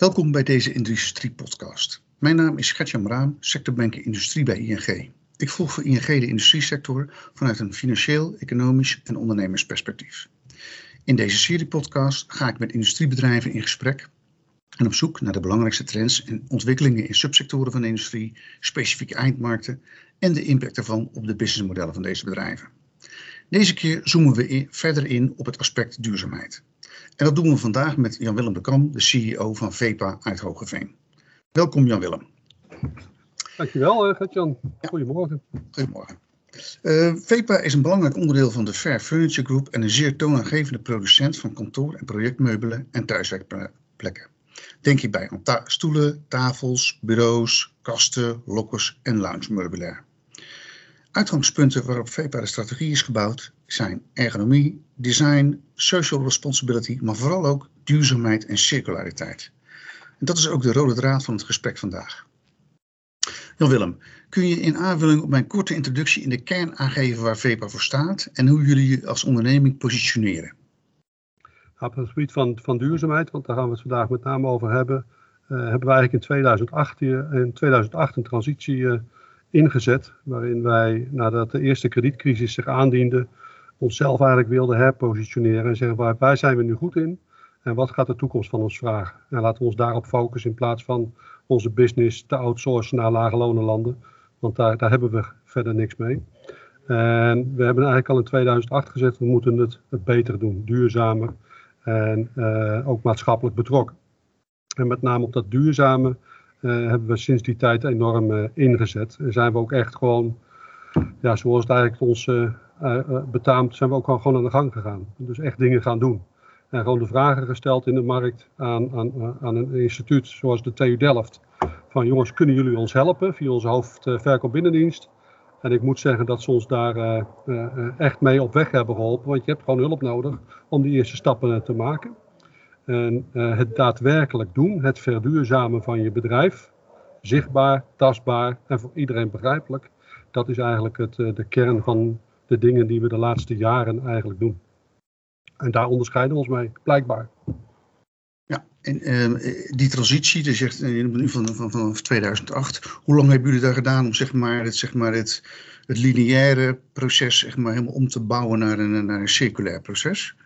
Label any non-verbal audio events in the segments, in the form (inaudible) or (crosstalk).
Welkom bij deze Industrie-podcast. Mijn naam is Gertjan Raam, sectorbanker Industrie bij ING. Ik volg voor ING de industriesector vanuit een financieel, economisch en ondernemersperspectief. In deze serie podcast ga ik met industriebedrijven in gesprek en op zoek naar de belangrijkste trends en ontwikkelingen in subsectoren van de industrie, specifieke eindmarkten en de impact daarvan op de businessmodellen van deze bedrijven. Deze keer zoomen we verder in op het aspect duurzaamheid. En dat doen we vandaag met Jan-Willem de Kam, de CEO van VEPA uit Hogeveen. Welkom Jan-Willem. Dankjewel eh, Gert-Jan. Goedemorgen. Goedemorgen. Uh, VEPA is een belangrijk onderdeel van de Fair Furniture Group en een zeer toonaangevende producent van kantoor- en projectmeubelen en thuiswerkplekken. Denk hierbij aan ta stoelen, tafels, bureaus, kasten, lokkers en lounge-meubilair. Uitgangspunten waarop VEPA de strategie is gebouwd zijn ergonomie, design, social responsibility, maar vooral ook duurzaamheid en circulariteit. En dat is ook de rode draad van het gesprek vandaag. Jan-Willem, kun je in aanvulling op mijn korte introductie in de kern aangeven waar VEPA voor staat en hoe jullie je als onderneming positioneren? op het gebied van, van duurzaamheid, want daar gaan we het vandaag met name over hebben, uh, hebben we eigenlijk in 2008, in 2008 een transitie uh, ingezet, waarin wij, nadat de eerste kredietcrisis zich aandiende, onszelf eigenlijk wilden herpositioneren en zeggen waar, waar zijn we nu goed in en wat gaat de toekomst van ons vragen. En laten we ons daarop focussen in plaats van onze business te outsourcen naar lage landen, want daar, daar hebben we verder niks mee. En we hebben eigenlijk al in 2008 gezegd, we moeten het, beter doen, duurzamer en uh, ook maatschappelijk betrokken. En met name op dat duurzame hebben we sinds die tijd enorm uh, ingezet. En zijn we ook echt gewoon, ja, zoals het eigenlijk ons betaamt, zijn we ook gewoon aan de gang gegaan. Dus echt dingen gaan doen. En gewoon de vragen gesteld in de markt aan, aan, aan een instituut zoals de TU Delft. Van jongens, kunnen jullie ons helpen via onze hoofdverkoop binnendienst? En ik moet zeggen dat ze ons daar echt mee op weg hebben geholpen. Want je hebt gewoon hulp nodig om die eerste stappen te maken. En uh, het daadwerkelijk doen, het verduurzamen van je bedrijf, zichtbaar, tastbaar en voor iedereen begrijpelijk. Dat is eigenlijk het, de kern van de dingen die we de laatste jaren eigenlijk doen. En daar onderscheiden we ons mee, blijkbaar. Ja, en uh, die transitie, dus zegt nu van, van, vanaf 2008, hoe lang hebben jullie daar gedaan om zeg maar, het, zeg maar het, het lineaire proces zeg maar, helemaal om te bouwen naar een, naar een circulair proces?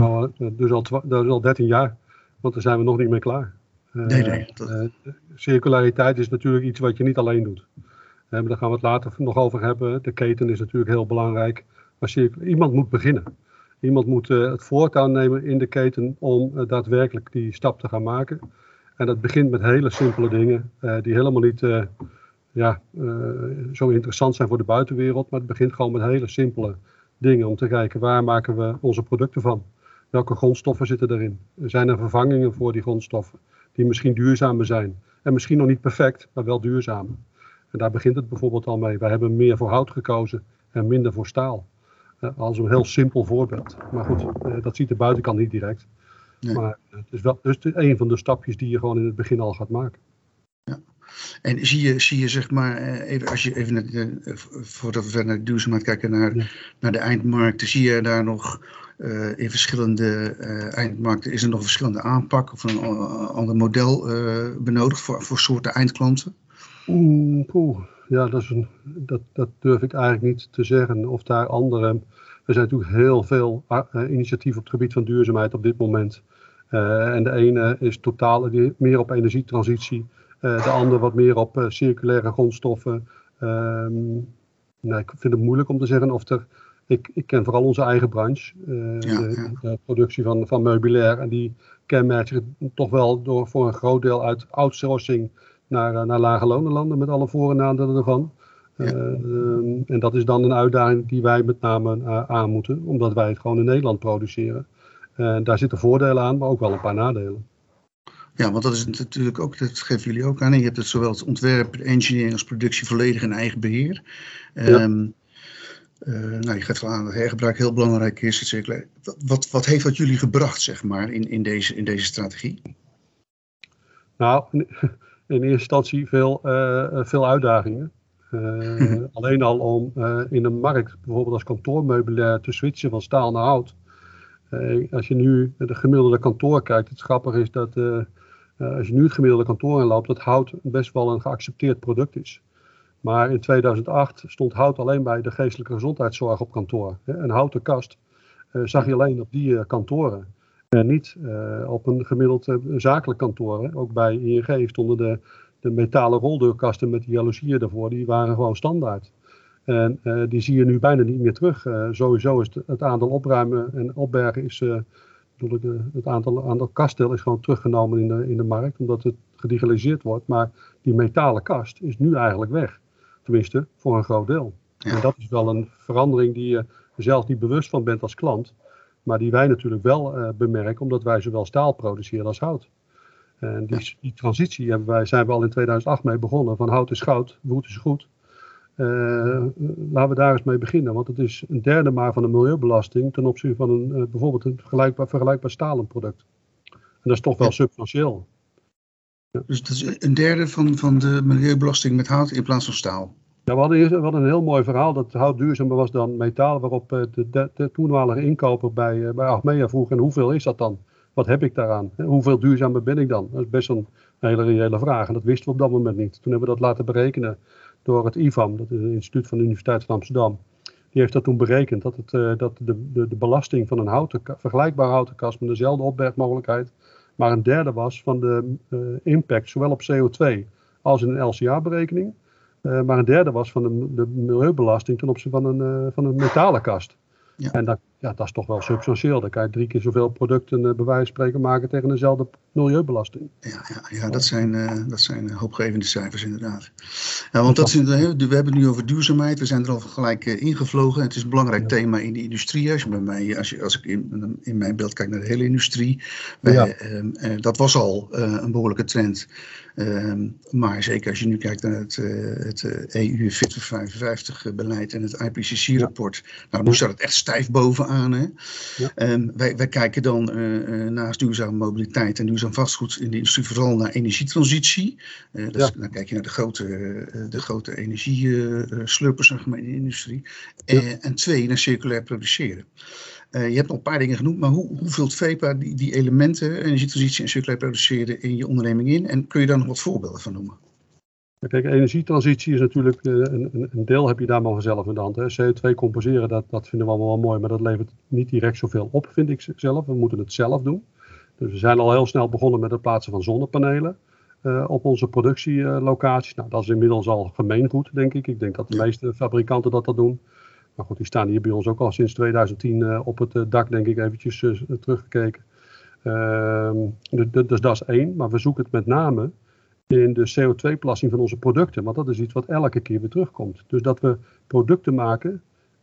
Nou, dus al, dat is al 13 jaar, want daar zijn we nog niet mee klaar. Uh, nee, nee. Dat... Uh, circulariteit is natuurlijk iets wat je niet alleen doet. maar daar gaan we het later nog over hebben. De keten is natuurlijk heel belangrijk. Maar iemand moet beginnen. Iemand moet het voortouw nemen in de keten om daadwerkelijk die stap te gaan maken. En dat begint met hele simpele dingen die helemaal niet ja, zo interessant zijn voor de buitenwereld. Maar het begint gewoon met hele simpele dingen om te kijken waar maken we onze producten van. Welke grondstoffen zitten erin? Zijn er vervangingen voor die grondstoffen die misschien duurzamer zijn? En misschien nog niet perfect, maar wel duurzamer. En daar begint het bijvoorbeeld al mee. Wij hebben meer voor hout gekozen en minder voor staal. Uh, als een heel simpel voorbeeld. Maar goed, uh, dat ziet de buitenkant niet direct. Nee. Maar het is wel dus een van de stapjes die je gewoon in het begin al gaat maken. Ja. En zie je, zie je zeg maar, even, als je even, naar, voordat we verder naar de duurzaamheid kijken, naar, ja. naar de eindmarkten, zie je daar nog uh, in verschillende uh, eindmarkten, is er nog verschillende aanpak of een ander model benodigd voor, voor soorten eindklanten? Oeh. Ja, dat, is een, dat, dat durf ik eigenlijk niet te zeggen. Of daar andere. Er zijn natuurlijk heel veel uh, initiatieven op het gebied van duurzaamheid op dit moment. En de ene is totaal meer op energietransitie. De andere wat meer op circulaire grondstoffen. Um, ik vind het moeilijk om te zeggen of er. Ik, ik ken vooral onze eigen branche. Ja, de, ja. de, productie van, van meubilair. En die kenmerkt zich toch wel door voor een groot deel uit outsourcing naar, naar lage lonenlanden met alle voor- en nadelen ervan. Ja. Uh, en dat is dan een uitdaging die wij met name aan moeten, omdat wij het gewoon in Nederland produceren. Daar zitten voordelen aan, maar ook wel een paar nadelen. Ja, want dat is natuurlijk ook, dat geven jullie ook aan. Je hebt het zowel het ontwerp, engineering als productie volledig in eigen beheer. Ja. Um, nou, je geeft wel aan dat hergebruik heel belangrijk is. Wat, wat heeft dat jullie gebracht, zeg maar, in, in, deze, in deze strategie? Nou, in (laughs) eerste instantie veel, uh, veel uitdagingen. Uh, (laughs) alleen al om uh, in een markt, bijvoorbeeld als kantoormeubilair, te switchen van staal naar hout. als je nu de gemiddelde kantoor kijkt, het grappige is dat als je nu het gemiddelde kantoor inloopt, dat hout best wel een geaccepteerd product is. Maar in 2008 stond hout alleen bij de geestelijke gezondheidszorg op kantoor. Een houten kast zag je alleen op die kantoren. En niet op een gemiddeld zakelijk kantoor. Ook bij ING stonden de, de metalen roldeurkasten met die jaloezieën ervoor, die waren gewoon standaard. En die zie je nu bijna niet meer terug. Sowieso is het, het, aantal opruimen en opbergen is, uh, bedoel ik, het aantal, aantal kasten is gewoon teruggenomen in de, in de markt, omdat het gedigitaliseerd wordt. Maar die metalen kast is nu eigenlijk weg. Tenminste, voor een groot deel. Ja. En dat is wel een verandering die je zelf niet bewust van bent als klant. Maar die wij natuurlijk wel bemerken, omdat wij zowel staal produceren als hout. En die, die transitie hebben wij, zijn we al in 2008 mee begonnen. Van hout is goud, woed is goed. Uh, laten we daar eens mee beginnen, want het is een derde maar van de milieubelasting ten opzichte van een, uh, bijvoorbeeld een vergelijkbaar, vergelijkbaar stalen product. En dat is toch wel ja. substantieel. Ja. Dus dat is een derde van, van de milieubelasting met hout in plaats van staal? Ja, we hadden, we hadden een heel mooi verhaal dat hout duurzamer was dan metaal, waarop uh, de, toenmalige inkoper bij, bij Achmea vroeg, en hoeveel is dat dan? Wat heb ik daaraan? Hoeveel duurzamer ben ik dan? Dat is best een hele reële vraag en dat wisten we op dat moment niet. Toen hebben we dat laten berekenen door het IFAM, dat is het instituut van de Universiteit van Amsterdam. Die heeft dat toen berekend, dat, het, uh, dat de, de, de, belasting van een houten, vergelijkbaar houten kast met dezelfde opbergmogelijkheid, maar een derde was van de impact, zowel op CO2 als in een LCA-berekening. Uh, maar een derde was van de, de milieubelasting ten opzichte van een, van een metalen kast. Ja. En dat, ja, dat is toch wel substantieel. Dan kan je drie keer zoveel producten uh, bij wijze van spreken maken tegen dezelfde milieubelasting. Ja, ja, ja dat, zijn, uh, dat zijn hoopgevende cijfers inderdaad. Ja, want dat is, we hebben het nu over duurzaamheid. We zijn er al gelijk uh, ingevlogen. Het is een belangrijk ja. thema in de industrie. Als, je bij mij, als, je, als ik in, in mijn beeld kijk naar de hele industrie. Ja. dat was al een behoorlijke trend. Um, maar zeker als je nu kijkt naar het, uh, het uh, EU Fit for 55 beleid en het IPCC-rapport, nou, dan staat het echt stijf bovenaan. Hè? Ja. Um, wij, wij kijken dan uh, naast duurzame mobiliteit en duurzaam vastgoed in de industrie vooral naar energietransitie. dat is, dan kijk je naar de grote, de grote energieslurpers zeg maar, in de industrie. en twee, naar circulair produceren. Uh, je hebt al een paar dingen genoemd, maar hoe, hoe vult VEPA die, die elementen, energietransitie en circulair produceren, in je onderneming in? En kun je daar nog wat voorbeelden van noemen? Kijk, energietransitie is natuurlijk, een, een, deel heb je daar maar zelf in de hand. Hè. CO2 compenseren, dat, dat vinden we allemaal wel mooi, maar dat levert niet direct zoveel op, vind ik zelf. We moeten het zelf doen. Dus we zijn al heel snel begonnen met het plaatsen van zonnepanelen uh, op onze productielocaties. nou, dat is inmiddels al gemeengoed, denk ik. Ik denk dat de meeste fabrikanten dat, dat doen. Maar goed, die staan hier bij ons ook al sinds 2010 uh, op het uh, dak, denk ik, eventjes uh, teruggekeken. Ehm, dus, dus dat is één. Maar we zoeken het met name in de CO2-belasting van onze producten. Want dat is iets wat elke keer weer terugkomt. Dus dat we producten maken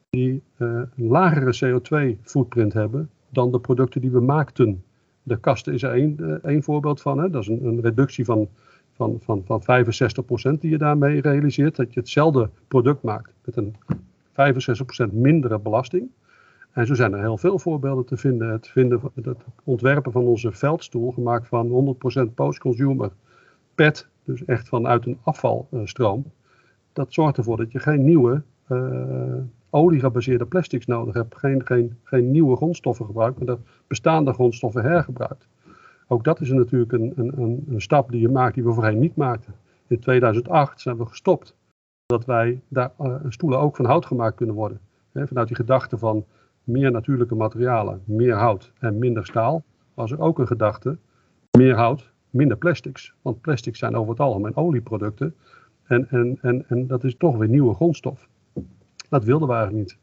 die een lagere CO2-footprint hebben dan de producten die we maakten. De kasten is er één, voorbeeld van. Hè. Dat is een, een reductie van, van, van, van 65% die je daarmee realiseert. Dat je hetzelfde product maakt met een 65% mindere belasting. En zo zijn er heel veel voorbeelden te vinden. Het, vinden, ontwerpen van onze veldstoel, gemaakt van 100% post-consumer PET, dus echt vanuit een afvalstroom. Dat zorgt ervoor dat je geen nieuwe uh, olie-gebaseerde plastics nodig hebt. Geen, geen, geen nieuwe grondstoffen gebruikt, maar de bestaande grondstoffen hergebruikt. Ook dat is natuurlijk een, een, een stap die je maakt die we voorheen niet maakten. In 2008 zijn we gestopt dat wij daar uh, stoelen ook van hout gemaakt kunnen worden. He, vanuit die gedachte van meer natuurlijke materialen, meer hout en minder staal, was er ook een gedachte, meer hout, minder plastics. Want plastics zijn over het algemeen olieproducten en, en, en, en dat is toch weer nieuwe grondstof. Dat wilden we eigenlijk niet.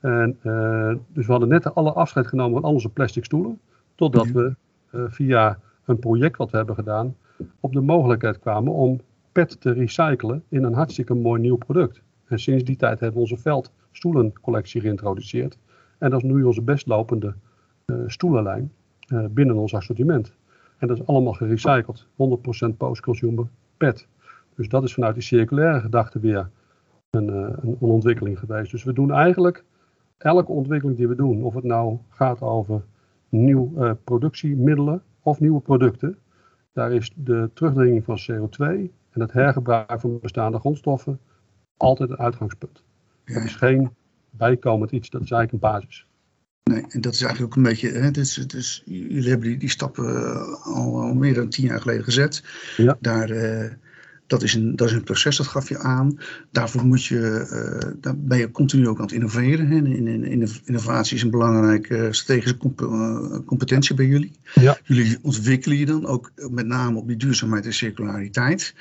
En, uh, dus we hadden net alle afscheid genomen van al onze plastic stoelen, totdat we uh, via een project wat we hebben gedaan, op de mogelijkheid kwamen om PET te recyclen in een hartstikke mooi nieuw product. En sinds die tijd hebben we onze veldstoelencollectie geïntroduceerd. En dat is nu onze best lopende uh, stoelenlijn uh, binnen ons assortiment. En dat is allemaal gerecycled. 100% post-consumer PET. Dus dat is vanuit die circulaire gedachte weer een, uh, een, een ontwikkeling geweest. Dus we doen eigenlijk elke ontwikkeling die we doen, of het nou gaat over nieuwe productiemiddelen of nieuwe producten, daar is de terugdringing van CO2 en het hergebruik van bestaande grondstoffen altijd een uitgangspunt. Ja. Dat is geen bijkomend iets, dat is eigenlijk een basis. Nee, en dat is eigenlijk ook een beetje, hè, dus, dus, jullie hebben die, die stappen al, al, meer dan tien jaar geleden gezet. Ja. Daar, uh, dat is, een, dat is een proces, dat gaf je aan. Daarvoor moet je, uh, daar ben je continu ook aan het innoveren. Hè. In, in, in, innovatie is een belangrijke strategische comp uh, competentie bij jullie. Ja. Jullie ontwikkelen je dan ook met name op die duurzaamheid en circulariteit.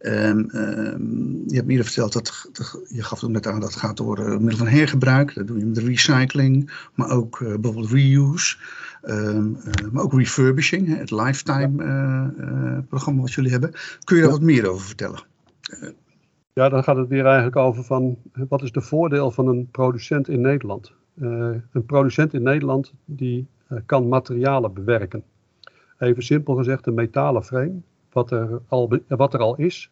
Um, um, je hebt meer verteld dat, dat, je gaf ook net aan dat gaat door middel van hergebruik. Dat doe je met de recycling, maar ook bijvoorbeeld reuse. Um, uh, maar ook refurbishing, het lifetime uh, uh, programma wat jullie hebben. Kun je daar wat meer over vertellen? Ja, dan gaat het weer eigenlijk over van wat is de voordeel van een producent in Nederland? een producent in Nederland die kan materialen bewerken. Even simpel gezegd, een metalen frame, wat er al, wat er al is,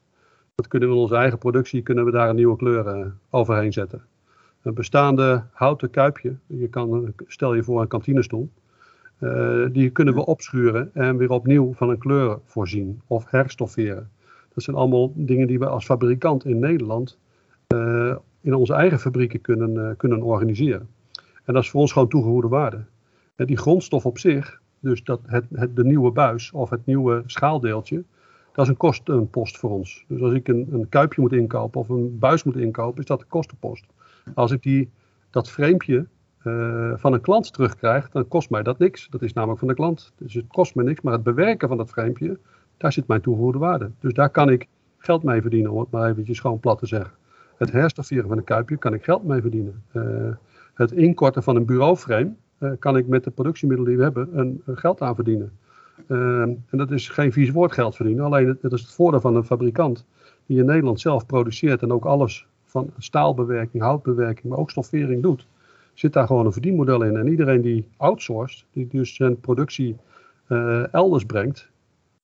dat kunnen we in onze eigen productie, kunnen we daar een nieuwe kleur overheen zetten. Een bestaande houten kuipje, je kan, stel je voor een kantinestoel, uh, die kunnen we opschuren en weer opnieuw van een kleur voorzien of herstofferen. Dat zijn allemaal dingen die we als fabrikant in Nederland uh, in onze eigen fabrieken kunnen, uh, kunnen organiseren. En dat is voor ons gewoon toegevoegde waarde. En die grondstof op zich, dus dat het, het, de nieuwe buis of het nieuwe schaaldeeltje, dat is een kostenpost voor ons. Dus als ik een, een kuipje moet inkopen of een buis moet inkopen, is dat een kostenpost. Als ik die, dat framepje uh, van een klant terugkrijg, dan kost mij dat niks. Dat is namelijk van de klant. Dus het kost me niks, maar het bewerken van dat framepje, daar zit mijn toegevoegde waarde. Dus daar kan ik geld mee verdienen, om het maar eventjes gewoon plat te zeggen. Het herstofferen van een kuipje kan ik geld mee verdienen. Uh, het inkorten van een bureauframe uh, kan ik met de productiemiddelen die we hebben een, een geld aan verdienen. en dat is geen vies woord geld verdienen, alleen dat is het voordeel van een fabrikant die in Nederland zelf produceert en ook alles van staalbewerking, houtbewerking, maar ook stoffering doet zit daar gewoon een verdienmodel in. En iedereen die outsourced, die dus zijn productie uh, elders brengt,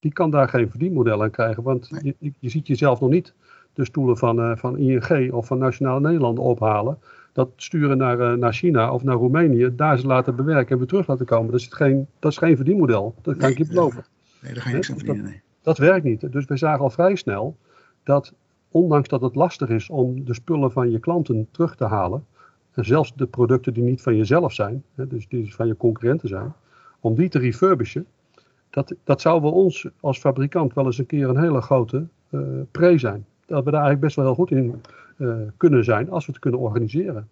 die kan daar geen verdienmodel aan krijgen. Want je, je, ziet jezelf nog niet de stoelen van, uh, van ING of van Nationale Nederland ophalen. Dat sturen naar, uh, naar China of naar Roemenië, daar ze laten bewerken en weer terug laten komen. Dat is, geen, dat is geen verdienmodel. Dat kan ik je beloven. Nee, daar ga je niks aan verdienen. Nee. Dat, dat werkt niet. Dus we zagen al vrij snel dat, ondanks dat het lastig is om de spullen van je klanten terug te halen, en zelfs de producten die niet van jezelf zijn, hè, dus die van je concurrenten zijn, om die te refurbishen, dat, dat zou bij ons als fabrikant wel eens een keer een hele grote uh, pre zijn. Dat we daar eigenlijk best wel heel goed in uh, kunnen zijn als we het kunnen organiseren.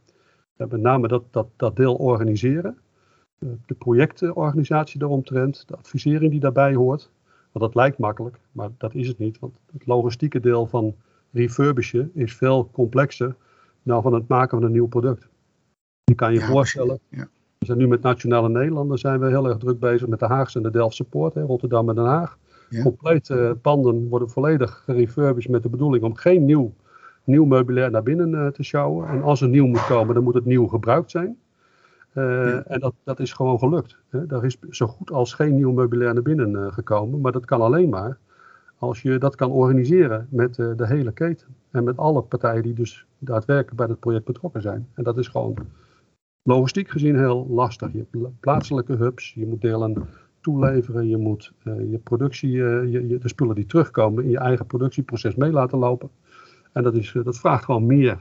Ja, met name dat, dat, dat deel organiseren, uh, de projectorganisatie daaromtrent, de advisering die daarbij hoort. Want dat lijkt makkelijk, maar dat is het niet. Want het logistieke deel van refurbishen is veel complexer dan van het maken van een nieuw product. Je kan je voorstellen, ja. we zijn nu met Nationale Nederlanden zijn we heel erg druk bezig met de Haagse en de Delftse Poort, hè, Rotterdam en Den Haag. Ja. Complete panden worden volledig gerefurbished met de bedoeling om geen nieuw, nieuw meubilair naar binnen uh, te sjouwen. En als er nieuw moet komen, dan moet het nieuw gebruikt zijn. Uh, ja. En dat, dat is gewoon gelukt. Hè. Er is zo goed als geen nieuw meubilair naar binnen uh, gekomen, maar dat kan alleen maar als je dat kan organiseren met de hele keten. En met alle partijen die dus daadwerkelijk bij het project betrokken zijn. En dat is gewoon logistiek gezien heel lastig. Je hebt plaatselijke hubs, je moet delen toeleveren, je moet uh, je productie, uh, je, je, de spullen die terugkomen in je eigen productieproces mee laten lopen. En dat, is, dat vraagt gewoon meer,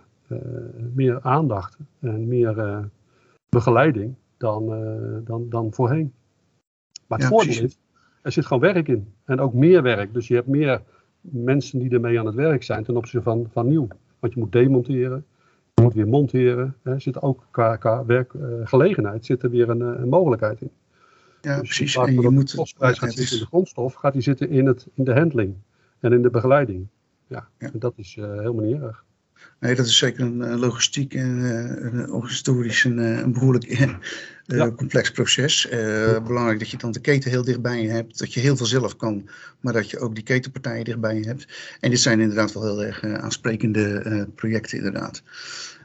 meer aandacht en meer begeleiding dan, dan, dan voorheen. Maar het ja, voordeel is, er zit gewoon werk in. En ook meer werk. Dus je hebt meer mensen die ermee aan het werk zijn ten opzichte van, van nieuw. Want je moet demonteren, moet weer monteren. Er zit ook qua, qua werkgelegenheid zit er weer een, eh, een mogelijkheid in. Ja, dus precies. En je moet, de kostprijs gaat zitten in de grondstof, gaat die zitten in, het, in de handling en in de begeleiding. Ja, ja. En dat is uh, helemaal niet erg. Nee, dat is zeker een logistiek en historisch een, een behoorlijk uh, ja. complex proces. Belangrijk dat je dan de keten heel dichtbij je hebt, dat je heel veel zelf kan, maar dat je ook die ketenpartijen dichtbij je hebt. En dit zijn inderdaad wel heel erg aansprekende projecten, inderdaad.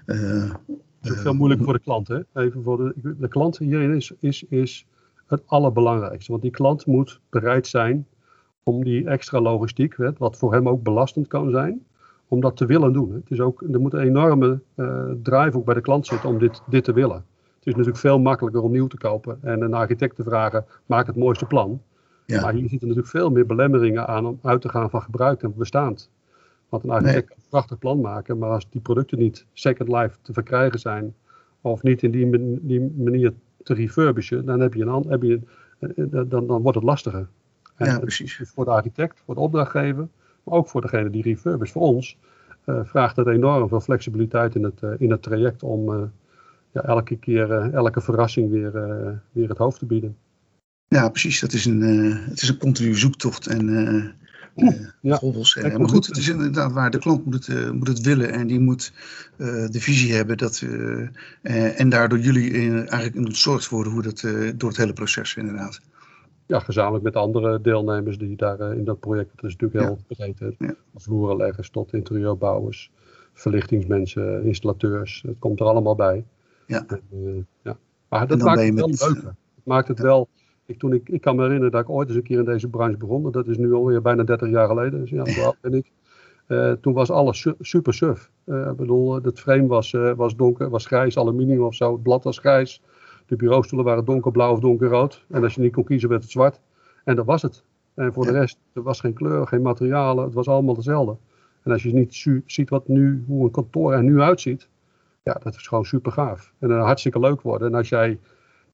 Het is veel moeilijker voor de klant. Hè? Even voor de, de klant hierin is, is, is het allerbelangrijkste. Want die klant moet bereid zijn om die extra logistiek, wat voor hem ook belastend kan zijn, om dat te willen doen. Het is ook, er moet een enorme uh, drive ook bij de klant zitten om dit, dit te willen. Het is natuurlijk veel makkelijker om nieuw te kopen en een architect te vragen, maak het mooiste plan. Ja. Maar hier zitten natuurlijk veel meer belemmeringen aan om uit te gaan van gebruik en bestaand. Want een architect kan een prachtig plan maken, maar als die producten niet second life te verkrijgen zijn, of niet in die, die manier te refurbishen, dan, heb je een, heb je, dan, dan wordt het lastiger. En ja, precies. Dus voor de architect, voor de opdrachtgever, maar ook voor degene die refurbish. Voor ons vraagt het enorm veel flexibiliteit in het, in het traject om ja, elke keer, elke verrassing weer, weer het hoofd te bieden. Ja, precies. Dat is een, het is een continue zoektocht. En ja. Uh, maar goed, het is inderdaad waar. De klant moet het, moet het willen en die moet de visie hebben. Dat, en daardoor jullie eigenlijk in het voor hoe dat door het hele proces inderdaad. Ja, gezamenlijk met andere deelnemers die daar in dat project. Dat is natuurlijk heel ja. breed. Ja. Vloerenleggers tot interieurbouwers, verlichtingsmensen, installateurs. Het komt er allemaal bij. Ja. ja. Maar dat maakt het wel met... leuker. Het maakt het wel ik, toen ik, ik kan me herinneren dat ik ooit eens een keer in deze branche begon. Dat is nu alweer bijna 30 jaar geleden. Dus ja, zo ben ik. Uh, toen was alles super suf. Uh, ik bedoel, het frame was, uh, was donker, was grijs, aluminium of zo. Het blad was grijs. De bureaustoelen waren donkerblauw of donkerrood. En als je niet kon kiezen, werd het zwart. En dat was het. En voor de rest, er was geen kleur, geen materialen. Het was allemaal hetzelfde. En als je niet ziet wat nu, hoe een kantoor er nu uitziet. Ja, dat is gewoon super gaaf. En dan hartstikke leuk worden. En als jij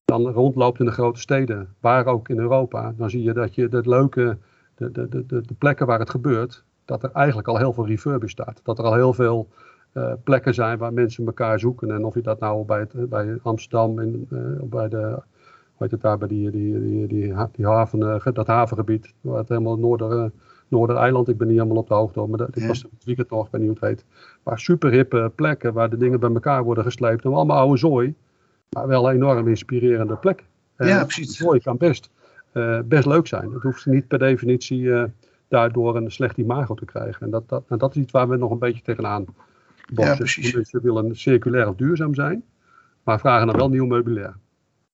dan rondloopt in de grote steden, waar ook in Europa, dan zie je dat je het leuke, de, de, de, de plekken waar het gebeurt, dat er eigenlijk al heel veel refurbish staat. Dat er al heel veel uh, plekken zijn waar mensen elkaar zoeken. En of je dat nou bij, het, bij Amsterdam, in, uh, bij de, hoe heet het daar, bij die, die, die, die, die haven, uh, dat havengebied, waar het helemaal Noorder, Noordereiland, ik ben niet helemaal op de hoogte, maar dat, ik was het weekend nog, ik weet niet hoe het heet. Maar super hippe plekken waar de dingen bij elkaar worden gesleept. En allemaal oude zooi maar wel een enorm inspirerende plek. Eh, ja, precies. Mooi kan best, best leuk zijn. Het hoeft niet per definitie daardoor een slecht imago te krijgen. En dat, dat, en dat is iets waar we nog een beetje tegenaan Ja, precies. Mensen willen circulair of duurzaam zijn, maar vragen dan wel nieuw meubilair.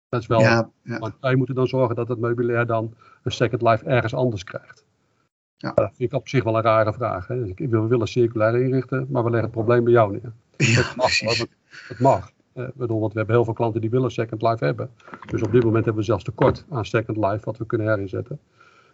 Dat is wel, ja, ja. want wij moeten dan zorgen dat het meubilair dan een second life ergens anders krijgt. Ja. Dat vind ik op zich wel een rare vraag. Hè. We willen circulair inrichten, maar we leggen het probleem bij jou neer. Ja, dat mag, het mag. Uh, bedoel, want we hebben heel veel klanten die willen Second Life hebben. Dus op dit moment hebben we zelfs tekort aan Second Life wat we kunnen herinzetten.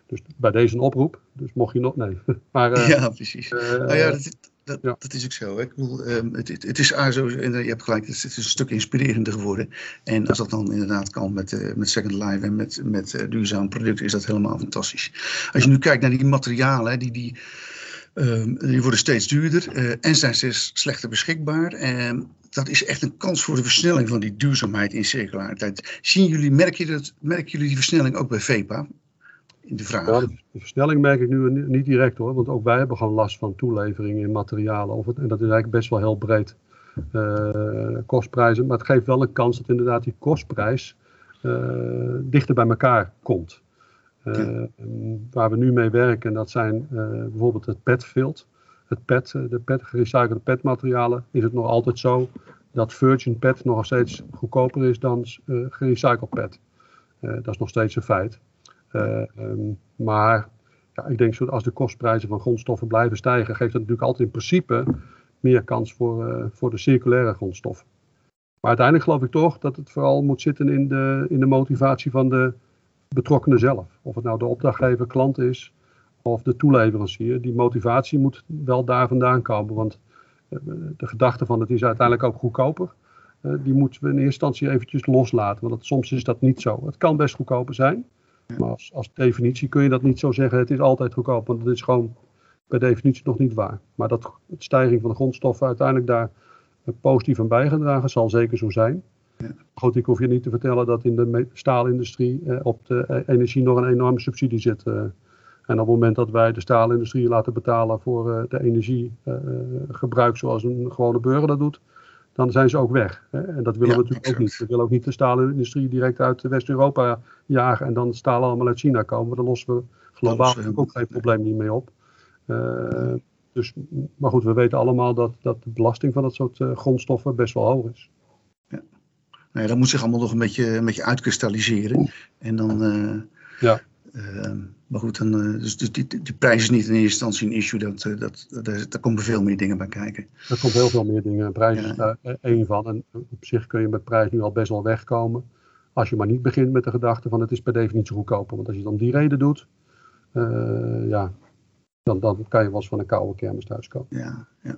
Dus bij deze een oproep. Dus mocht je nog. Nee. (laughs) maar, uh, ja, precies. Uh, nou ja, dat, dat, ja. dat, is ook zo. Hè. Ik bedoel, um, het, het, is zo, en je hebt gelijk, het is, het is, een stuk inspirerender geworden. En als dat dan inderdaad kan met, met Second Life en met, met duurzaam producten, is dat helemaal fantastisch. Als je nu kijkt naar die materialen, die. die Um, die worden steeds duurder uh, en zijn steeds slechter beschikbaar. En dat is echt een kans voor de versnelling van die duurzaamheid in circulariteit. Zien jullie, merk je dat, merken jullie die versnelling ook bij VEPA? De vraag. Ja, de versnelling merk ik nu niet direct hoor, want ook wij hebben gewoon last van toelevering in materialen. Of het, en dat is eigenlijk best wel heel breed. Uh, kostprijzen, maar het geeft wel een kans dat inderdaad die kostprijs uh, dichter bij elkaar komt. Uh, waar we nu mee werken, dat zijn bijvoorbeeld het petfield het PET, eh, de PET, gerecyclede PET-materialen, is het nog altijd zo dat virgin PET nog steeds goedkoper is dan gerecycled PET. Dat is nog steeds een feit. Um, maar ja, ik denk dat als de kostprijzen van grondstoffen blijven stijgen, geeft dat natuurlijk altijd in principe meer kans voor, voor de circulaire grondstoffen. Maar uiteindelijk geloof ik toch dat het vooral moet zitten in de, in de motivatie van de betrokkenen zelf. Of het nou de opdrachtgever, klant is, of de toeleverancier. Die motivatie moet wel daar vandaan komen. Want eh, de gedachte van het is uiteindelijk ook goedkoper. Die moeten we in eerste instantie eventjes loslaten. Want soms is dat niet zo. Het kan best goedkoper zijn. Maar als, als definitie kun je dat niet zo zeggen. Het is altijd goedkoop. Want dat is gewoon per definitie nog niet waar. Maar dat de stijging van de grondstoffen uiteindelijk daar positief aan bijgedragen zal zeker zo zijn. Ja. Goed, ik hoef je niet te vertellen dat in de staalindustrie eh, op de energie nog een enorme subsidie zit. Uh, en op het moment dat wij de staalindustrie laten betalen voor uh, de energiegebruik uh, zoals een gewone burger dat doet, dan zijn ze ook weg. Hè? En dat willen ja, we natuurlijk ook niet. We willen ook niet de staalindustrie direct uit West-Europa jagen en dan staal allemaal uit China komen. Daar lossen we globaal ook geen probleem niet mee op. Uh, dus, maar goed, we weten allemaal dat, dat de belasting van dat soort grondstoffen best wel hoog is. Ja. Nou ja, dat moet zich allemaal nog een beetje, een beetje uitkristalliseren. En dan, ja. Maar goed, dan, uh, dus die, die, prijs is niet in eerste instantie een issue. Dat, uh, dat, dat, daar komen veel meer dingen bij kijken. Er komt heel veel meer dingen. Prijs ja. is daar één van. En op zich kun je met prijs nu al best wel wegkomen. Als je maar niet begint met de gedachte van het is per definitie goedkoper. Want als je dan die reden doet, uh, ja, dan, dan kan je wel eens van een koude kermis thuiskomen. Ja, ja.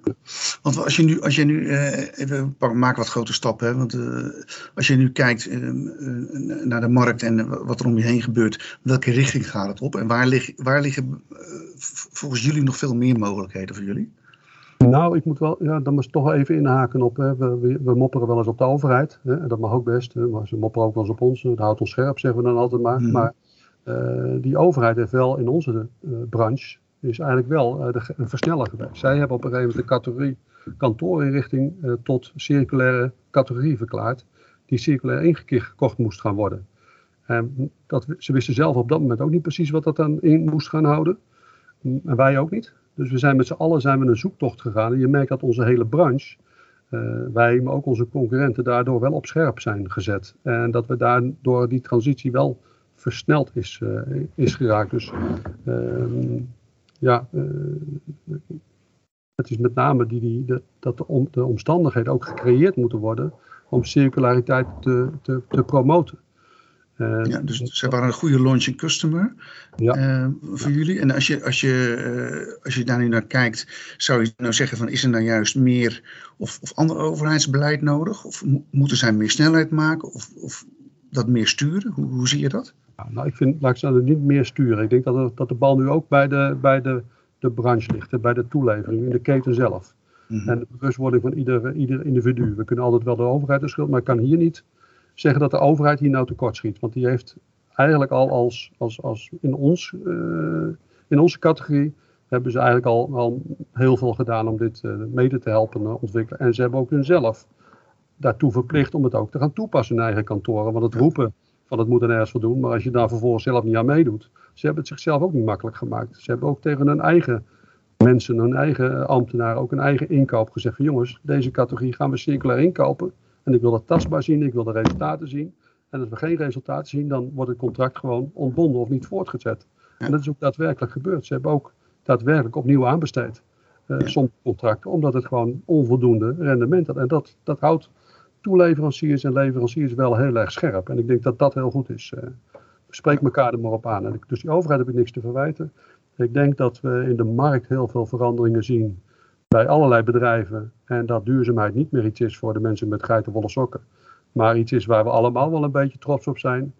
Want als je nu, als je nu uh, even maak wat grote stappen, hè, want uh, als je nu kijkt uh, naar de markt en wat er om je heen gebeurt, welke richting gaat het op en waar, lig, waar liggen volgens jullie nog veel meer mogelijkheden voor jullie? Nou, ik moet wel, ja, dan moet toch even inhaken op, hè. We, we, we, mopperen wel eens op de overheid, hè. en dat mag ook best, hè. maar ze mopperen ook wel eens op ons, dat houdt ons scherp, zeggen we dan altijd maar. Mm. Maar die overheid heeft wel in onze branche is eigenlijk wel uh, de, een versneller geweest. Zij hebben op een gegeven moment de categorie kantoorinrichting uh, tot circulaire categorie verklaard, die circulair ingekeerd gekocht moest gaan worden. En dat, ze wisten zelf op dat moment ook niet precies wat dat dan in moest gaan houden. En wij ook niet. Dus we zijn met z'n allen zijn we een zoektocht gegaan. En je merkt dat onze hele branche, uh, wij, maar ook onze concurrenten, daardoor wel op scherp zijn gezet. En dat we daardoor die transitie wel versneld is, is geraakt. Dus uh, ja, uh, het is met name die, die, de, dat de, om, de, omstandigheden ook gecreëerd moeten worden om circulariteit te, te, te promoten. Uh, ja, dus ze waren een goede launching customer ja. uh, voor ja. jullie. En als je, als, je, uh, als je daar nu naar kijkt, zou je nou zeggen van is er nou juist meer of, of ander overheidsbeleid nodig? Of moeten zij meer snelheid maken of, of dat meer sturen? Hoe, hoe zie je dat? Nou, ik vind, laat ik zeggen, niet meer sturen. Ik denk dat, dat de bal nu ook bij de, bij de, de branche ligt, bij de toelevering, in de keten zelf. Mm -hmm. En de bewustwording van ieder, ieder individu. We kunnen altijd wel de overheid de schuld, maar ik kan hier niet zeggen dat de overheid hier nou tekort schiet. Want die heeft eigenlijk al als, als, als in, ons, uh, in onze categorie hebben ze eigenlijk al, al heel veel gedaan om dit uh, mede te helpen uh, ontwikkelen. En ze hebben ook hunzelf daartoe verplicht om het ook te gaan toepassen in eigen kantoren. Want het roepen van het moet er ergens voor doen. Maar als je daar vervolgens zelf niet aan meedoet. Ze hebben het zichzelf ook niet makkelijk gemaakt. Ze hebben ook tegen hun eigen mensen, hun eigen ambtenaren, ook een eigen inkoop gezegd van jongens, deze categorie gaan we circulair inkopen. En ik wil dat tastbaar zien, ik wil de resultaten zien. En als we geen resultaten zien, dan wordt het contract gewoon ontbonden of niet voortgezet. En dat is ook daadwerkelijk gebeurd. Ze hebben ook daadwerkelijk opnieuw aanbesteed. Uh, ja. Contracten, omdat het gewoon onvoldoende rendement had. En dat, dat houdt toeleveranciers en leveranciers wel heel erg scherp. En ik denk dat dat heel goed is. Uh, spreek elkaar er maar op aan. En dus die overheid heb ik niks te verwijten. Ik denk dat we in de markt heel veel veranderingen zien bij allerlei bedrijven. En dat duurzaamheid niet meer iets is voor de mensen met geitenwolle sokken. Maar iets is waar we allemaal wel een beetje trots op zijn.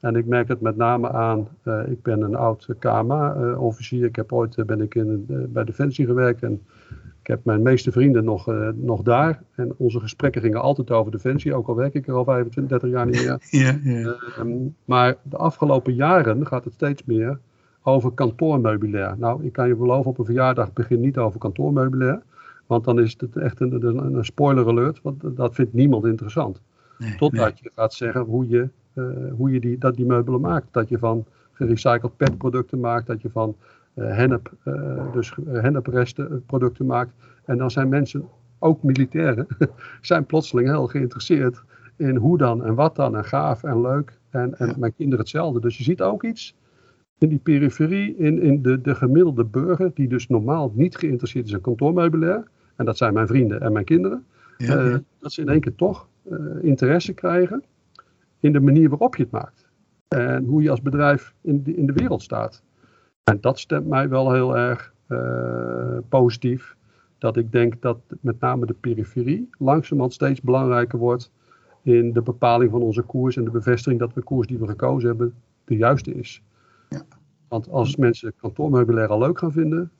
En ik merk het met name aan, uh, ik ben een oud KMA-officier. Uh, ik heb ooit ben ik in, bij Defensie gewerkt en ik heb mijn meeste vrienden nog, uh, nog daar. En onze gesprekken gingen altijd over Defensie, ook al werk ik er al 25, 30 jaar niet meer. (laughs) Ja, ja. Uh, maar de afgelopen jaren gaat het steeds meer over kantoormeubilair. Nou, ik kan je beloven, op een verjaardag begin niet over kantoormeubilair. Want dan is het echt een, een, een spoiler alert, want dat vindt niemand interessant. Nee, Totdat nee. je gaat zeggen hoe je, uh, hoe je die, dat die meubelen maakt. Dat je van gerecycled petproducten maakt, dat je van hennep, uh, dus hennepresten producten maakt. En dan zijn mensen, ook militairen, (laughs) zijn plotseling heel geïnteresseerd in hoe dan en wat dan en gaaf en leuk. En, en mijn kinderen hetzelfde. Dus je ziet ook iets in die periferie, in, in de, de gemiddelde burger, die dus normaal niet geïnteresseerd is in kantoormeubilair. En dat zijn mijn vrienden en mijn kinderen. Ja, uh, dat ze in één keer toch uh, interesse krijgen in de manier waarop je het maakt. En hoe je als bedrijf in de, in de wereld staat. En dat stemt mij wel heel erg uh, positief. Dat ik denk dat met name de periferie langzamerhand steeds belangrijker wordt in de bepaling van onze koers en de bevestiging dat de koers die we gekozen hebben de juiste is. Ja. Want als mensen kantoormeubilair al leuk gaan vinden,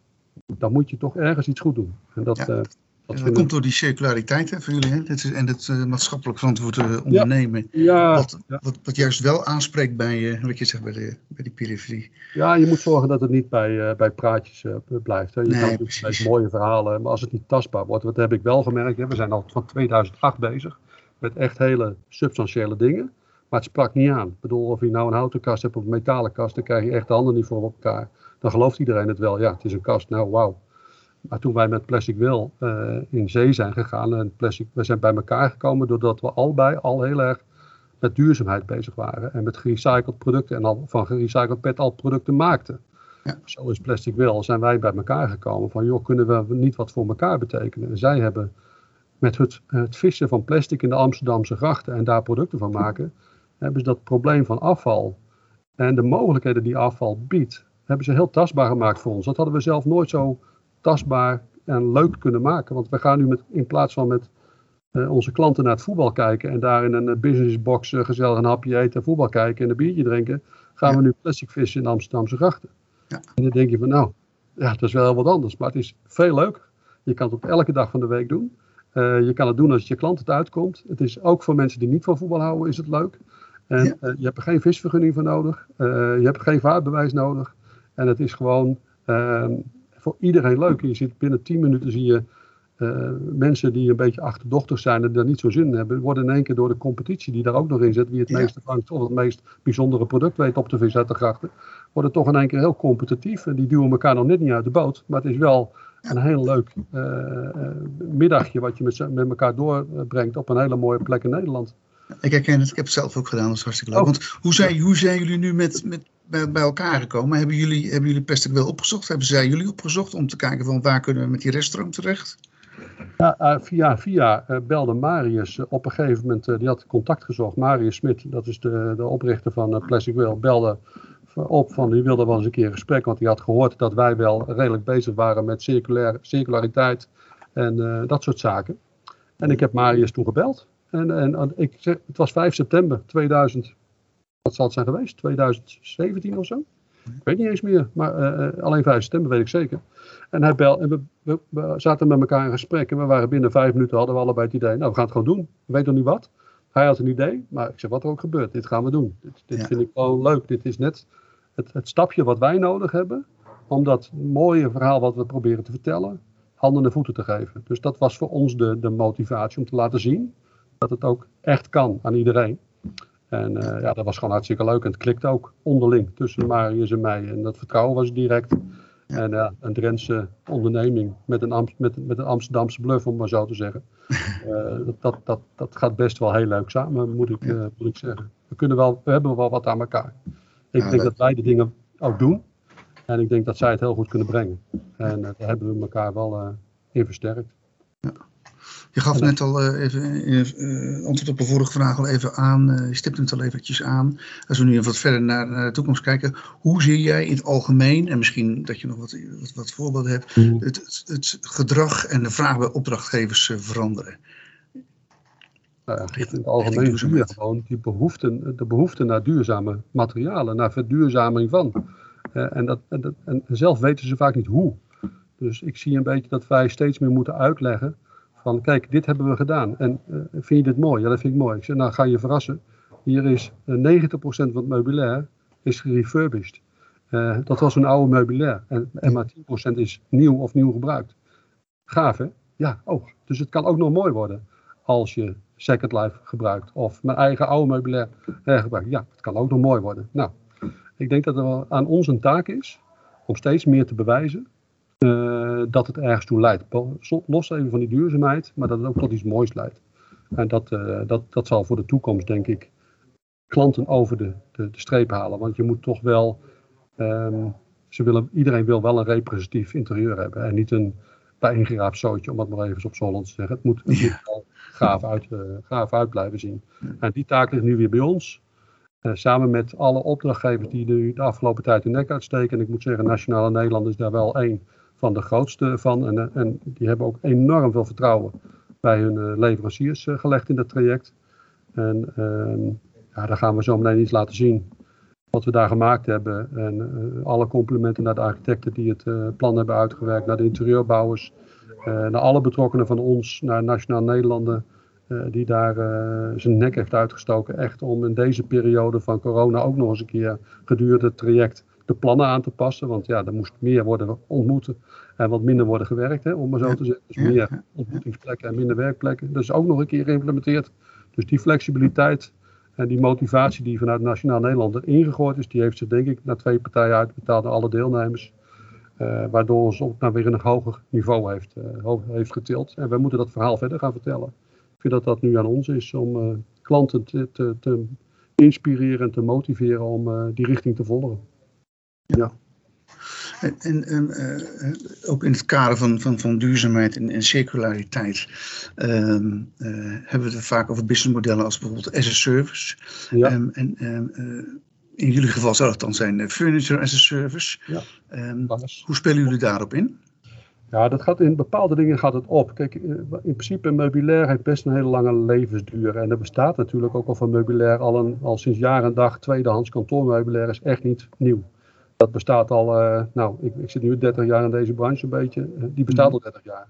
dan moet je toch ergens iets goed doen. En dat, ja. uh, dat, dat komt door die circulariteit hè, voor jullie hè? Dit is, en het uh, maatschappelijk verantwoord uh, ondernemen. Ja. Ja. Wat, wat, wat, juist wel aanspreekt bij, wat je zegt, bij, de, bij die periferie. Ja, je moet zorgen dat het niet bij, bij praatjes blijft. Hè. Je nee, kan dus mooie verhalen, maar als het niet tastbaar wordt, wat heb ik wel gemerkt. Hè. We zijn al van 2008 bezig met echt hele substantiële dingen. Maar het sprak niet aan. Ik bedoel, of je nou een houten kast hebt of een metalen kast, dan krijg je echt de handen niet voor elkaar. Dan gelooft iedereen het wel. Ja, het is een kast. Nou, wauw. Maar toen wij met Plastic Will uh, in zee zijn gegaan en plastic, we zijn bij elkaar gekomen doordat we allebei al heel erg met duurzaamheid bezig waren. En met gerecycled producten en al van gerecycled pet al producten maakten. Ja. Zo is Plastic Will, zijn wij bij elkaar gekomen van joh, kunnen we niet wat voor elkaar betekenen. En zij hebben met het, het vissen van plastic in de Amsterdamse grachten en daar producten van maken, hebben ze dat probleem van afval en de mogelijkheden die afval biedt, hebben ze heel tastbaar gemaakt voor ons. Dat hadden we zelf nooit zo tastbaar en leuk kunnen maken. Want we gaan nu met, in plaats van met uh, onze klanten naar het voetbal kijken en daar in een businessbox uh, gezellig een hapje eten, voetbal kijken en een biertje drinken, gaan ja. we nu plastic vissen in Amsterdamse grachten. Ja. En dan denk je van nou, ja, dat is wel wat anders, maar het is veel leuker. Je kan het op elke dag van de week doen. Uh, je kan het doen als je klant het uitkomt. Het is ook voor mensen die niet van voetbal houden, is het leuk. En ja. je hebt er geen visvergunning voor nodig. Je hebt geen vaartbewijs nodig. En het is gewoon ehm, voor iedereen leuk. En je ziet binnen 10 minuten zie je mensen die een beetje achterdochtig zijn en daar niet zo zin in hebben, worden in één keer door de competitie die daar ook nog in zit, wie het ja. meeste vangt of het meest bijzondere product weet op de vis uit de grachten, worden toch in één keer heel competitief. En die duwen elkaar nog net niet uit de boot. Maar het is wel een heel leuk uh, middagje wat je met, met elkaar doorbrengt op een hele mooie plek in Nederland. Ik herken het, ik heb het zelf ook gedaan, dat is hartstikke leuk. Oh. Want hoe zijn, hoe zijn jullie nu met, met, bij, elkaar gekomen? Hebben jullie, hebben jullie Plastic wel opgezocht? Hebben zij jullie opgezocht om te kijken van waar kunnen we met die reststroom terecht? Ja, uh, via via uh, belde Marius uh, op een gegeven moment, die had contact gezocht. Marius Smit, dat is de, de oprichter van Plastic belde op van die wilde wel eens een keer een gesprek, want die had gehoord dat wij wel redelijk bezig waren met circulair, circulariteit en dat soort zaken. En ik heb Marius toen gebeld. En, en, en, ik het was 5 september 2000, wat zal het zijn geweest? 2017 of zo? Ik weet niet eens meer, maar uh, alleen 5 september weet ik zeker. En hij belde en we, we, we, zaten met elkaar in gesprek en we waren binnen vijf minuten hadden we allebei het idee, nou we gaan het gewoon doen. We weten nog niet wat. Hij had een idee, maar ik zeg wat er ook gebeurt, dit gaan we doen. Dit, dit ja. vind ik gewoon leuk. Dit is net het, het, stapje wat wij nodig hebben om dat mooie verhaal wat we proberen te vertellen, handen en voeten te geven. Dus dat was voor ons de, de motivatie om te laten zien dat het ook echt kan aan iedereen. En uh, ja, dat was gewoon hartstikke leuk. En het klikt ook onderling tussen Marius en mij. En dat vertrouwen was direct. En ja, een Drentse onderneming met een, met, met een Amsterdamse bluff, om maar zo te zeggen. Uh, (laughs) dat, dat, dat, dat gaat best wel heel leuk samen, moet ik, uh, moet ik zeggen. We, kunnen wel, we hebben wel wat aan elkaar. Ik ja, denk dat wij de dingen ook doen. En ik denk dat zij het heel goed kunnen brengen. En uh, daar hebben we elkaar wel in versterkt. Ja. Je gaf net al uh, even uh, antwoord op de vorige vraag al even aan. je stipte het al eventjes aan. Als we nu even wat verder naar, naar, de toekomst kijken. Hoe zie jij in het algemeen, en misschien dat je nog wat, wat, wat voorbeelden hebt, mm. het, gedrag en de vraag bij opdrachtgevers veranderen? Nou ja, in het algemeen zie je gewoon die behoefte, de behoefte naar duurzame materialen, naar verduurzaming van. En, dat, en, dat, en zelf weten ze vaak niet hoe. Dus ik zie een beetje dat wij steeds meer moeten uitleggen van kijk, dit hebben we gedaan. En uh, vind je dit mooi? Ja, dat vind ik mooi. Ik zeg, nou ga je verrassen. Hier is uh, 90% van het meubilair is gerefurbished. Uh, dat was een oude meubilair. En, en maar 10% is nieuw of nieuw gebruikt. Gaaf hè? Ja, oh. Dus het kan ook nog mooi worden als je Second Life gebruikt. Of mijn eigen oude meubilair hergebruikt. Ja, het kan ook nog mooi worden. Nou, ik denk dat het aan ons een taak is om steeds meer te bewijzen uh, dat het ergens toe leidt. Los even van die duurzaamheid, maar dat het ook tot iets moois leidt. En dat, uh, dat, dat zal voor de toekomst, denk ik, klanten over de, de, de streep halen. Want je moet toch wel, um, ze willen, iedereen wil wel een representatief interieur hebben. En niet een bijeengeraapt zootje, om het maar even op Zolland te zeggen. Het moet, het moet wel gaaf uit, uh, gaaf uit blijven zien. En die taak ligt nu weer bij ons. Uh, samen met alle opdrachtgevers die nu de afgelopen tijd hun nek uitsteken. En ik moet zeggen, Nationale Nederland is daar wel één van de grootste van. En, uh, en die hebben ook enorm veel vertrouwen bij hun leveranciers gelegd in dat traject. En ehm, ja, daar gaan we zo meteen iets laten zien wat we daar gemaakt hebben. En alle complimenten naar de architecten die het plan hebben uitgewerkt, naar de interieurbouwers, naar alle betrokkenen van ons, naar Nationaal Nederlanden, die daar zijn nek heeft uitgestoken. Echt om in deze periode van corona ook nog eens een keer gedurende het traject de plannen aan te passen. Want ja, er moest meer worden ontmoeten en wat minder worden gewerkt, hè, om maar zo te zeggen. Dus meer ontmoetingsplekken en minder werkplekken. Dat is ook nog een keer geïmplementeerd. Dus die flexibiliteit en die motivatie die vanuit Nationaal Nederland erin gegooid is, die heeft zich denk ik naar twee partijen uitbetaald aan alle deelnemers. Uh, waardoor ons ook naar weer een hoger niveau heeft, uh, heeft getild. En wij moeten dat verhaal verder gaan vertellen. Ik vind dat dat nu aan ons is om uh, klanten te, te, te, inspireren en te motiveren om die richting te volgen. Ja. En, en, en uh, ook in het kader van, van, van duurzaamheid en, en circulariteit uh, uh, hebben we het vaak over businessmodellen als bijvoorbeeld as a service. Ja. Um, en uh, in jullie geval zou het dan zijn Furniture as a Service. Ja, ehm, hoe spelen jullie daarop in? Ja, dat gaat in bepaalde dingen gaat het op. Kijk, in principe meubilair heeft best een hele lange levensduur. En er bestaat natuurlijk ook al van meubilair al, een, al sinds jaar en dag. Tweedehands kantoormeubilair is echt niet nieuw. Dat bestaat al, uh, nou, ik, ik, zit nu 30 jaar in deze branche een beetje. die bestaat al 30 jaar.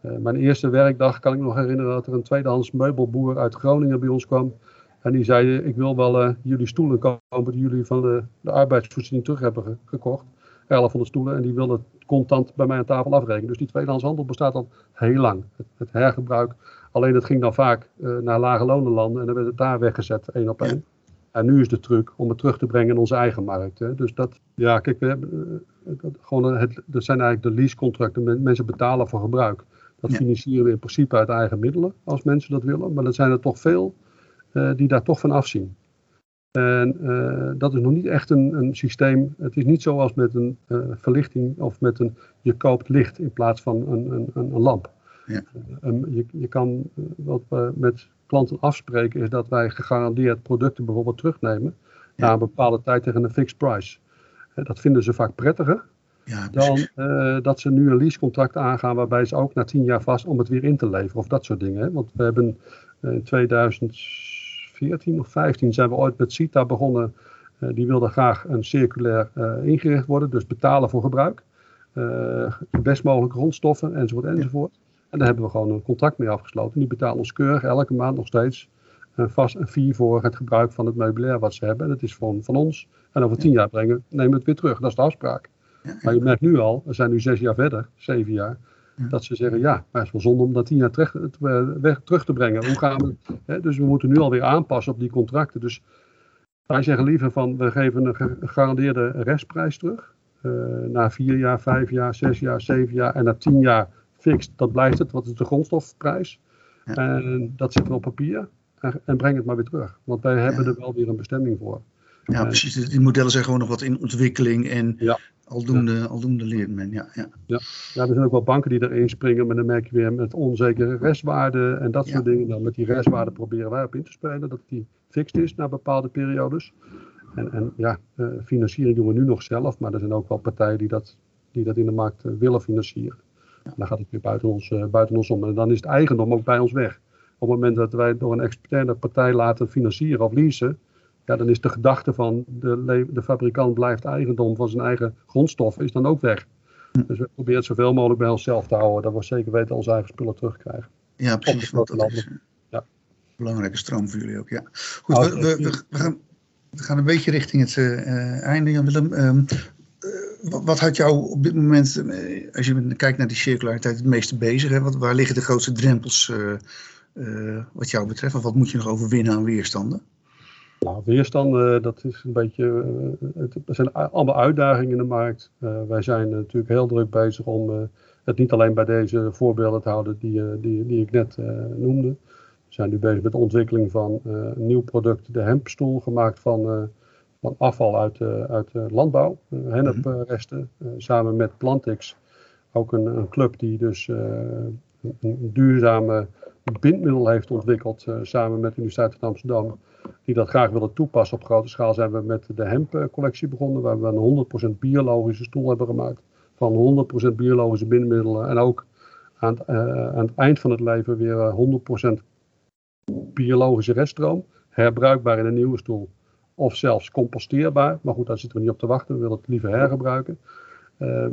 Uh, mijn eerste werkdag kan ik nog herinneren dat er een tweedehands meubelboer uit Groningen bij ons kwam. En die zei, ik wil wel uh, jullie stoelen kopen die jullie van de, de arbeidsvoorziening terug hebben gekocht. 1100 stoelen en die wilde contant bij mij aan tafel afrekenen. Dus die tweedehands handel bestaat al heel lang. Het, het hergebruik, alleen het ging dan vaak naar lage lonenlanden en dan werd het daar weggezet, één op één. En nu is de truc om het terug te brengen in onze eigen markt. Hè. Dus dat, ja, kijk, we hebben, uh, gewoon het, dat zijn eigenlijk de leasecontracten. Mensen betalen voor gebruik. Dat financieren we in principe uit eigen middelen, als mensen dat willen. Maar er zijn er toch veel uh, die daar toch van afzien. En uh, dat is nog niet echt een, een, systeem. Het is niet zoals met een uh, verlichting of met een. Je koopt licht in plaats van een, een, een lamp. Ja. Je, je kan, wat we met klanten afspreken, is dat wij gegarandeerd producten bijvoorbeeld terugnemen. Ja. Na een bepaalde tijd tegen een fixed price. dat vinden ze vaak prettiger. Ja, dan dat ze nu een leasecontract aangaan waarbij ze ook na tien jaar vast om het weer in te leveren of dat soort dingen. Hè. Want we hebben in 2000 14 of 15 zijn we ooit met CITA begonnen. Uh, die wilde graag een circulair uh, ingericht worden, dus betalen voor gebruik. Best mogelijke grondstoffen enzovoort enzovoort. En daar hebben we gewoon een contract mee afgesloten. Die betalen ons keurig elke maand nog steeds een vast een fee voor het gebruik van het meubilair wat ze hebben. En dat is van, van ons. En over tien jaar brengen, nemen we het weer terug. Dat is de afspraak. Maar je merkt nu al, we zijn nu zes jaar verder, zeven jaar. Dat ze zeggen, ja, maar het is wel zonde om dat tien jaar terug, weg, terug te brengen. Hoe gaan we, hè, dus we moeten nu alweer aanpassen op die contracten. Dus wij zeggen liever van, we geven een gegarandeerde restprijs terug. Uh, na vier jaar, vijf jaar, zes jaar, zeven jaar en na tien jaar fixed, dat blijft het. Wat is de grondstofprijs? Ja. En dat zit er op papier. En, en, breng het maar weer terug. Want wij hebben er wel weer een bestemming voor. Ja, precies. Die modellen zijn gewoon nog wat in ontwikkeling en ja. aldoende, ja. aldoende leert men. Ja, ja. Ja. ja, er zijn ook wel banken die erin springen, maar dan merk je weer met onzekere restwaarde en dat soort dingen. Dan met die restwaarde proberen wij op in te spelen, dat die fixed is na bepaalde periodes. En, en ja, uh, financiering doen we nu nog zelf, maar er zijn ook wel partijen die dat, die dat in de markt uh, willen financieren. Ja. Dan gaat het weer buiten ons, uh, buiten ons om. En dan is het eigendom ook bij ons weg. Op het moment dat wij door een externe partij laten financieren of leasen, ja, dan is de gedachte van de, de fabrikant blijft eigendom van zijn eigen grondstoffen, is dan ook weg. Hm. Dus we proberen het zoveel mogelijk bij onszelf te houden, dat we zeker weten onze eigen spullen terugkrijgen. Ja, precies. Dat is ja. belangrijke stroom voor jullie ook. Ja. Goed, oh, we, we, we, gaan, we gaan een beetje richting het uh, einde, Jan Willem. Um, uh, wat had jou op dit moment, uh, als je kijkt naar die circulariteit, het meeste bezig? Hè? Wat, waar liggen de grootste drempels wat jou betreft? Of wat moet je nog overwinnen aan weerstanden? Nou, weerstanden, dat is een beetje. Er zijn allemaal uitdagingen in de markt. Wij zijn natuurlijk heel druk bezig om het niet alleen bij deze voorbeelden te houden die, die, die ik net noemde. We zijn nu bezig met de ontwikkeling van een nieuw product, de hempstoel, gemaakt van, van afval uit, uit landbouw, hennepresten, samen met Plantix. Ook een, een club die dus een, een duurzame bindmiddel heeft ontwikkeld samen met de Universiteit van Amsterdam die dat graag willen toepassen op grote schaal, zijn we met de hempcollectie begonnen, waar we een 100% biologische stoel hebben gemaakt. Van 100% biologische bindmiddelen en ook aan het, aan het, eind van het leven weer 100% biologische reststroom. Herbruikbaar in een nieuwe stoel. Of zelfs composteerbaar. Maar goed, daar zitten we niet op te wachten. We willen het liever hergebruiken. Uh,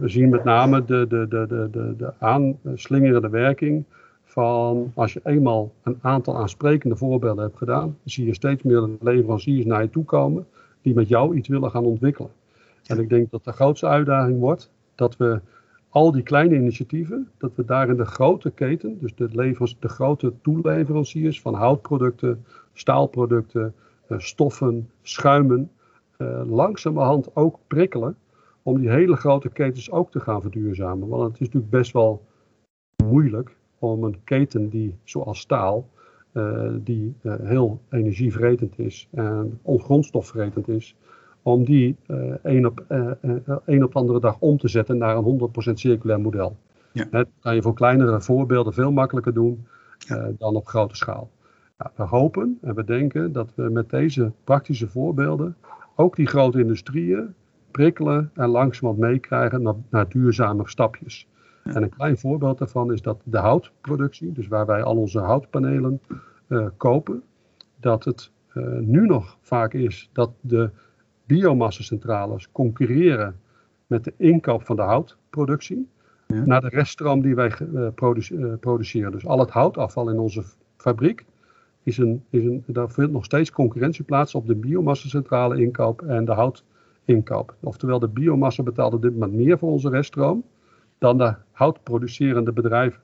we zien met name de, de, de, de, de, de aanslingerende werking van als je eenmaal een aantal aansprekende voorbeelden hebt gedaan, zie je steeds meer leveranciers naar je toe komen die met jou iets willen gaan ontwikkelen. En ik denk dat de grootste uitdaging wordt dat we al die kleine initiatieven, dat we daar in de grote keten, dus de, levers, de grote toeleveranciers van houtproducten, staalproducten, stoffen, schuimen, uh, langzamerhand ook prikkelen om die hele grote ketens ook te gaan verduurzamen. Want het is natuurlijk best wel moeilijk om een keten die, zoals staal, uh, die uh, heel energievretend is en ongrondstofvretend is, om die uh, één op, één op de andere dag om te zetten naar een 100% circulair model. Ja. Dat kan je voor kleinere voorbeelden veel makkelijker doen dan op grote schaal. Nou, we hopen en we denken dat we met deze praktische voorbeelden ook die grote industrieën prikkelen en langzamerhand meekrijgen naar, naar duurzame stapjes. En een klein voorbeeld daarvan is dat de houtproductie, dus waar wij al onze houtpanelen uh, kopen, dat het uh, nu nog vaak is dat de biomassacentrales concurreren met de inkoop van de houtproductie ja. naar de reststroom die wij uh, produce produceren. Dus al het houtafval in onze fabriek, is een, is een, daar vindt nog steeds concurrentie plaats op de biomassacentrale inkoop en de houtinkoop. Oftewel de biomassa betaalt op dit moment meer voor onze reststroom dan de houtproducerende bedrijven.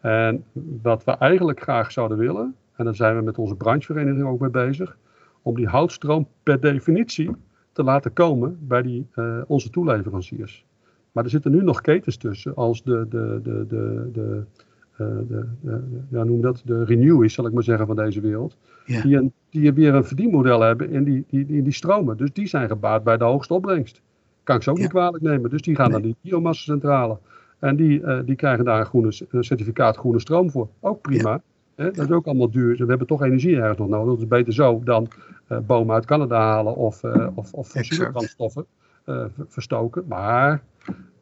En wat we eigenlijk graag zouden willen, en daar zijn we met onze branchevereniging ook mee bezig, om die houtstroom per definitie te laten komen bij die, uh, onze toeleveranciers. Maar er zitten nu nog ketens tussen, als de, de, de, de, de, de, de ja, noem dat, de renew is, zal ik maar zeggen, van deze wereld. Ja. Die, een, die weer een verdienmodel hebben in die, die, in die stromen. Dus die zijn gebaat bij de hoogste opbrengst. Kan ik ze ook ja. niet kwalijk nemen. Dus die gaan nee. naar die biomassacentrale. En die, uh, die krijgen daar een groene, een certificaat groene stroom voor. Ook prima. Ja. Hè? Dat is ook allemaal duur. We hebben toch energie ergens nog nodig. Dat is beter zo dan uh, bomen uit Canada halen of, uh, of, of fossiele brandstoffen verstoken. Maar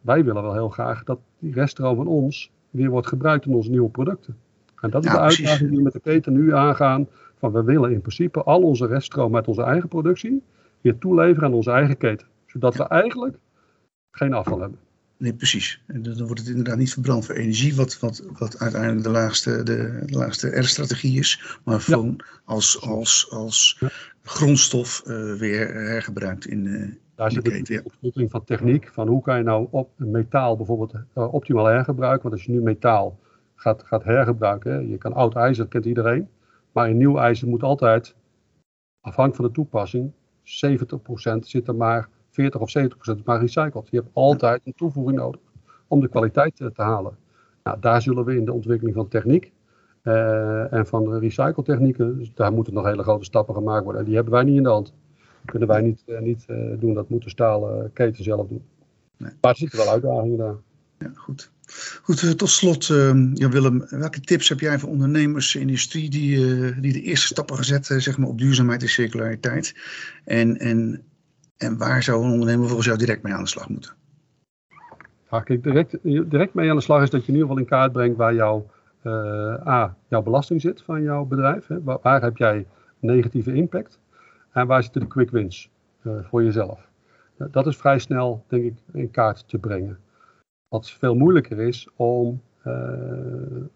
wij willen wel heel graag dat die reststroom van ons weer wordt gebruikt in onze nieuwe producten. En dat is ja, de uitdaging precies. die we met de keten nu aangaan. Van we willen in principe al onze reststroom uit onze eigen productie weer toeleveren aan onze eigen keten zodat we eigenlijk geen afval hebben. Nee, precies. En dan wordt het inderdaad niet verbrand voor energie, wat, wat, wat uiteindelijk de laagste, de, de laagste R-strategie is, maar gewoon ja. als, als, als. Grondstof uh, weer hergebruikt in, uh, Daar zit de ja. ontwikkeling van techniek, van hoe kan je nou op, metaal bijvoorbeeld uh, optimaal hergebruiken. Want als je nu metaal gaat, gaat hergebruiken, hè, je kan oud ijzer, kent iedereen, maar in nieuw ijzer moet altijd, afhankelijk van de toepassing, 70% zit er maar 40 of 70 procent maar recycled. Je hebt altijd een toevoeging nodig om de kwaliteit te, te halen. Nou, daar zullen we in de ontwikkeling van techniek uh, en van recycletechnieken, dus daar moeten nog hele grote stappen gemaakt worden. En die hebben wij niet in de hand. Dat kunnen wij niet, uh, niet uh, doen, dat moet de stalen keten zelf doen. Nee. Maar er zitten wel uitdagingen daar. Ja, goed. Goed, tot slot, uh, ja, Willem, welke tips heb jij voor ondernemers, industrie, die, die de eerste stappen gezet zeg maar, op duurzaamheid en circulariteit? En, en en waar zou een ondernemer volgens jou direct mee aan de slag moeten? Ja, kijk, direct, direct mee aan de slag is dat je in ieder geval in kaart brengt waar jouw, A, jouw belasting zit van jouw bedrijf. Hè. Waar, heb jij negatieve impact? En waar zitten de quick wins uh, voor jezelf? Dat is vrij snel, denk ik, in kaart te brengen. Wat veel moeilijker is om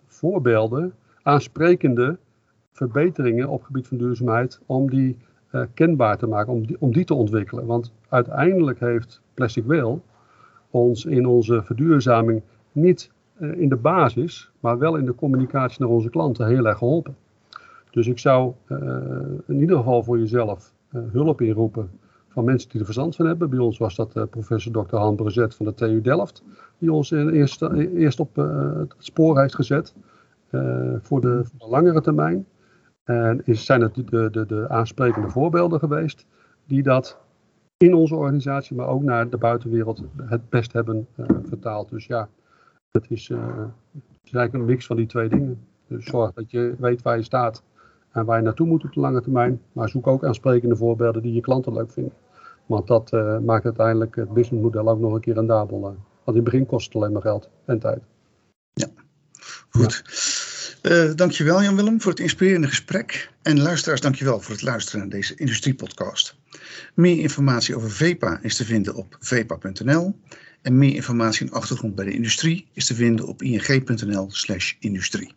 voorbeelden, aansprekende verbeteringen op het gebied van duurzaamheid, om die kenbaar te maken, om die, om die te ontwikkelen. Want uiteindelijk heeft Plastic Whale ons in onze verduurzaming niet in de basis, maar wel in de communicatie naar onze klanten heel erg geholpen. Dus ik zou uh, in ieder geval voor jezelf hulp inroepen van mensen die er verstand van hebben. Bij ons was dat professor Dr. Han Brezet van de TU Delft, die ons eerst, eerst op het spoor heeft gezet voor de, voor de langere termijn. En is, zijn het de, de, de aansprekende voorbeelden geweest die dat in onze organisatie, maar ook naar de buitenwereld het best hebben vertaald. Dus ja, het is, uh, het is eigenlijk een mix van die twee dingen. Dus zorg dat je weet waar je staat en waar je naartoe moet op de lange termijn. Maar zoek ook aansprekende voorbeelden die je klanten leuk vinden. Want dat uh, maakt uiteindelijk het businessmodel ook nog een keer rendabel. Want in het begin kost het alleen maar geld en tijd. Ja, goed. Ja. Dankjewel Jan-Willem voor het inspirerende gesprek. En luisteraars, dankjewel voor het luisteren naar deze industriepodcast. Meer informatie over VEPA is te vinden op vepa.nl. En meer informatie en achtergrond bij de industrie is te vinden op ing.nl industrie.